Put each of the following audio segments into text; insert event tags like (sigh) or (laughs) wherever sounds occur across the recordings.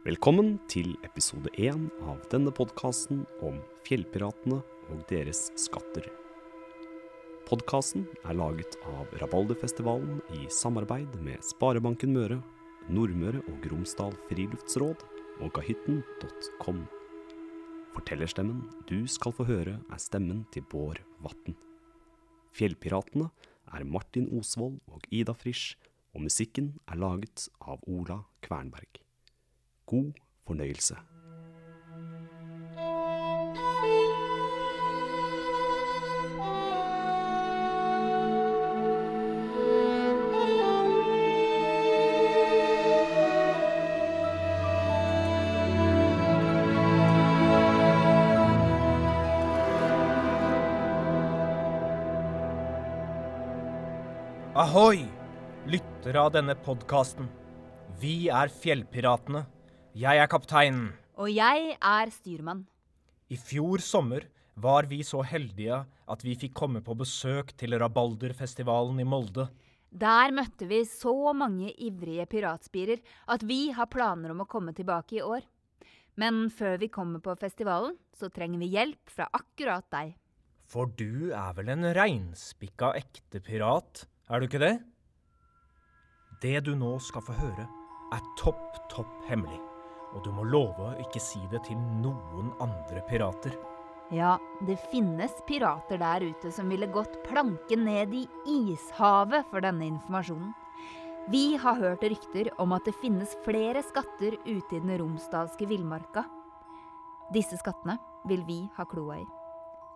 Velkommen til episode én av denne podkasten om fjellpiratene og deres skatter. Podkasten er laget av Rabalderfestivalen i samarbeid med Sparebanken Møre, Nordmøre og Romsdal Friluftsråd og kahytten.com. Fortellerstemmen du skal få høre, er stemmen til Bård Vatn. Fjellpiratene er Martin Osvold og Ida Frisch, og musikken er laget av Ola Kvernberg. God fornøyelse. Ahoi, lyttere av denne podkasten. Vi er Fjellpiratene. Jeg er kapteinen. Og jeg er styrmann. I fjor sommer var vi så heldige at vi fikk komme på besøk til Rabalderfestivalen i Molde. Der møtte vi så mange ivrige piratspirer at vi har planer om å komme tilbake i år. Men før vi kommer på festivalen, så trenger vi hjelp fra akkurat deg. For du er vel en reinspikka ekte pirat, er du ikke det? Det du nå skal få høre, er topp, topp hemmelig. Og du må love å ikke si det til noen andre pirater. Ja, det finnes pirater der ute som ville gått planken ned i ishavet for denne informasjonen. Vi har hørt rykter om at det finnes flere skatter ute i den romsdalske villmarka. Disse skattene vil vi ha kloa i.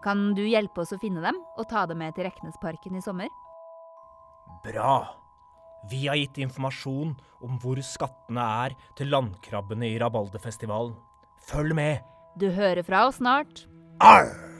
Kan du hjelpe oss å finne dem og ta dem med til Reknesparken i sommer? Bra! Vi har gitt informasjon om hvor skattene er til landkrabbene i Rabalderfestivalen. Følg med! Du hører fra oss snart. Arr!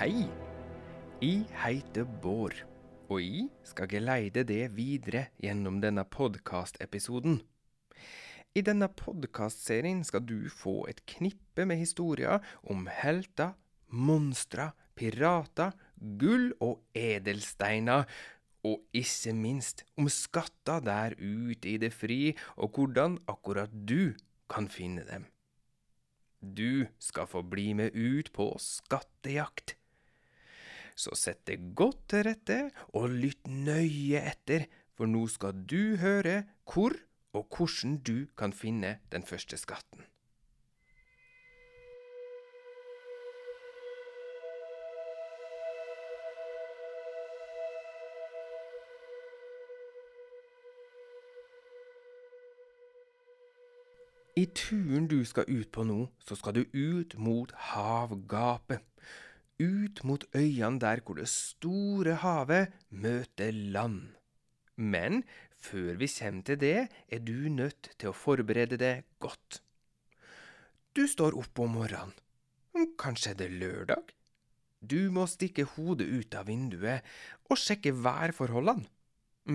Hei, jeg heter Bård, og jeg skal geleide det videre gjennom denne podkastepisoden. I denne podkastserien skal du få et knippe med historier om helter, monstre, pirater, gull og edelsteiner, og ikke minst om skatter der ute i det fri, og hvordan akkurat du kan finne dem. Du skal få bli med ut på skattejakt. Så sett deg godt til rette og lytt nøye etter, for nå skal du høre hvor og hvordan du kan finne den første skatten. I turen du skal ut på nå, så skal du ut mot havgapet. Ut mot øyene der hvor det store havet møter land. Men før vi kommer til det, er du nødt til å forberede deg godt. Du står opp om morgenen. Kanskje det er lørdag? Du må stikke hodet ut av vinduet og sjekke værforholdene.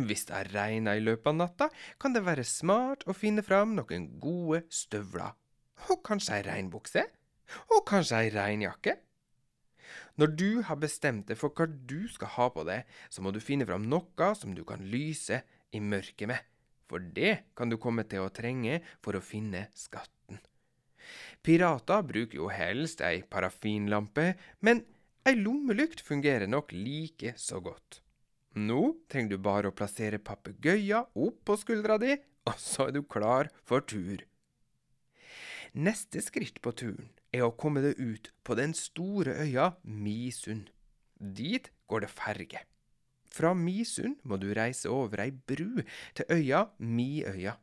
Hvis det regna i løpet av natta, kan det være smart å finne fram noen gode støvler. Og kanskje ei regnbukse? Og kanskje ei regnjakke? Når du har bestemt deg for hva du skal ha på deg, så må du finne fram noe som du kan lyse i mørket med, for det kan du komme til å trenge for å finne skatten. Pirater bruker jo helst ei parafinlampe, men ei lommelykt fungerer nok like så godt. Nå trenger du bare å plassere papegøyen opp på skuldra di, og så er du klar for tur. Neste skritt på turen er å komme deg ut på den store øya Misund. Dit går det ferge. Fra Misund må du reise over ei bru til øya Miøya.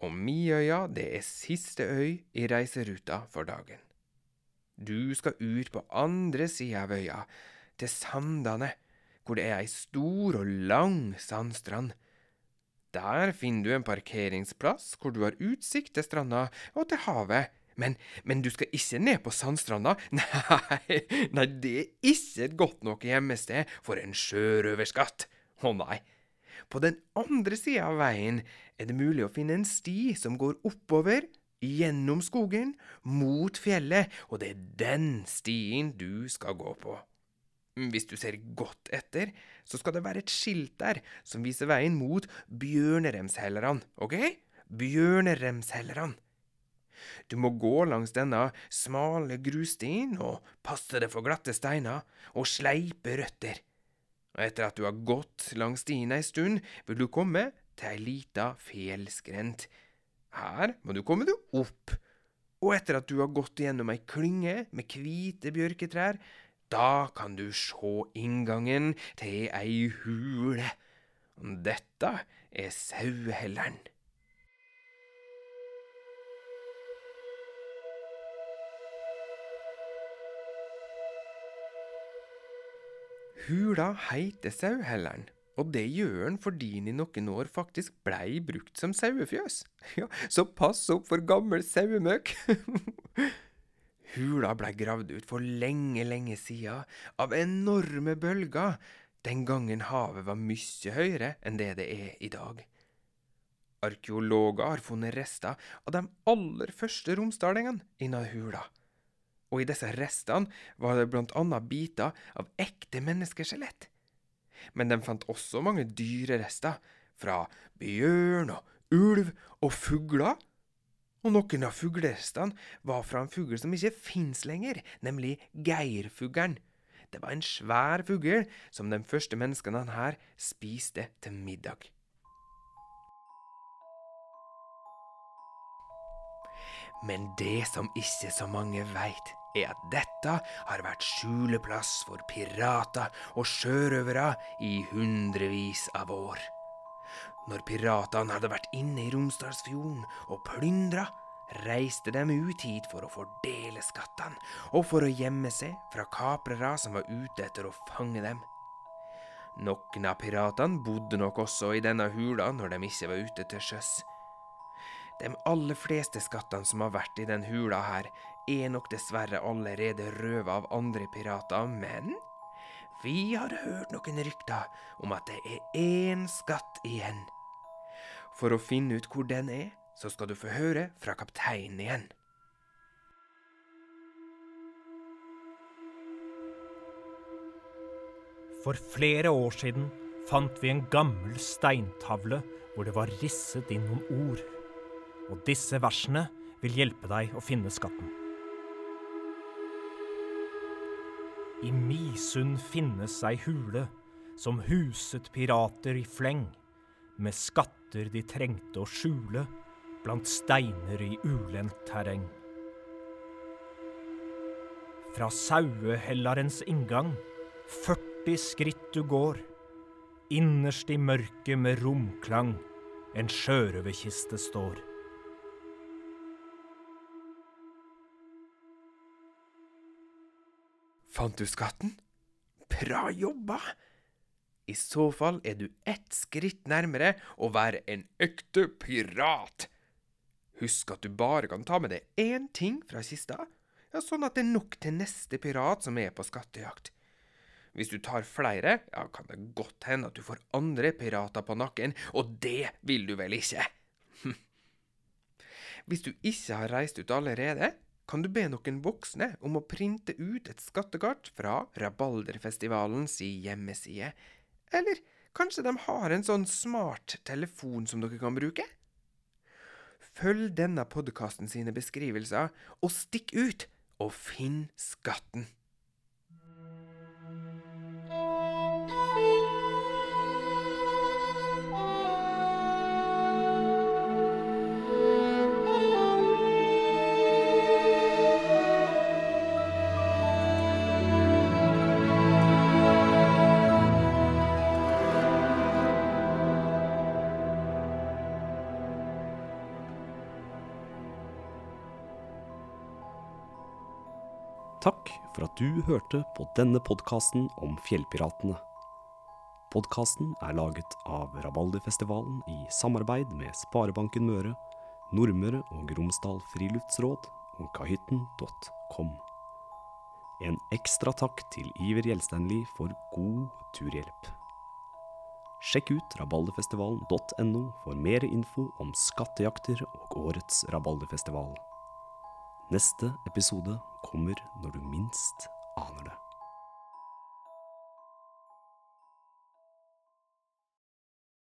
Og Miøya det er siste øy i reiseruta for dagen. Du skal ut på andre sida av øya, til Sandane, hvor det er ei stor og lang sandstrand. Der finner du en parkeringsplass hvor du har utsikt til stranda og til havet. Men, men du skal ikke ned på sandstranda. (laughs) Nei, nei, det er ikke et godt nok gjemmested for en sjørøverskatt. Å nei. På den andre sida av veien er det mulig å finne en sti som går oppover, gjennom skogen, mot fjellet, og det er den stien du skal gå på. Hvis du ser godt etter, så skal det være et skilt der som viser veien mot bjørneremshellerne, ok? Bjørneremshellerne. Du må gå langs denne smale grusstien og passe deg for glatte steiner og sleipe røtter. Og etter at du har gått langs stien ei stund, vil du komme til ei lita fjellskrent. Her må du komme deg opp, og etter at du har gått gjennom ei klynge med hvite bjørketrær, da kan du sjå inngangen til ei hule. Dette er sauehelleren. Hula heiter Sauhelleren, og det gjør den fordi den i noen år faktisk blei brukt som sauefjøs. (laughs) Ja, så pass opp for gammel sauemøkk! (laughs) Hula blei gravd ut for lenge, lenge sida, av enorme bølger, den gangen havet var mye høyere enn det det er i dag. Arkeologer har funnet rester av de aller første romsdalingene innan hula og i disse restene var det blant annet biter av ekte menneskeskjelett. Men de fant også mange dyrerester, fra bjørn og ulv og fugler. Og noen av fuglerestene var fra en fugl som ikke finnes lenger, nemlig geirfuglen. Det var en svær fugl som de første menneskene her spiste til middag. Men det som ikke så mange veit, er at dette har vært skjuleplass for pirater og sjørøvere i hundrevis av år. Når piratene hadde vært inne i Romsdalsfjorden og plyndra, reiste de ut hit for å fordele skattene, og for å gjemme seg fra kaprere som var ute etter å fange dem. Noen av piratene bodde nok også i denne hula når de ikke var ute til sjøs. De aller fleste skattene som har vært i den hula her, er nok dessverre allerede røvet av andre pirater, men vi har hørt noen rykter om at det er én skatt igjen. For å finne ut hvor den er, så skal du få høre fra kapteinen igjen. For flere år siden fant vi en gammel steintavle hvor det var risset inn noen ord. Og disse versene vil hjelpe deg å finne skatten. I Misund finnes ei hule som huset pirater i fleng, med skatter de trengte å skjule blant steiner i ulendt terreng. Fra sauehellarens inngang 40 skritt du går, innerst i mørket med romklang en sjørøverkiste står. Fant du skatten? Bra jobba! I så fall er du ett skritt nærmere å være en ekte pirat. Husk at du bare kan ta med deg én ting fra kista, ja, sånn at det er nok til neste pirat som er på skattejakt. Hvis du tar flere, ja, kan det godt hende at du får andre pirater på nakken, og det vil du vel ikke? (laughs) Hvis du ikke har reist ut allerede, kan du be noen voksne om å printe ut et skattekart fra Rabalderfestivalens hjemmeside. Eller kanskje de har en sånn smart telefon som dere kan bruke? Følg denne podkasten sine beskrivelser, og stikk ut og finn skatten. Takk for at du hørte på denne podkasten om fjellpiratene. Podkasten er laget av Rabalderfestivalen i samarbeid med Sparebanken Møre, Nordmøre og Romsdal Friluftsråd og kahytten.com. En ekstra takk til Iver Gjelsteinli for god turhjelp. Sjekk ut rabalderfestivalen.no for mer info om skattejakter og årets rabalderfestival. Neste episode kommer når du minst aner det.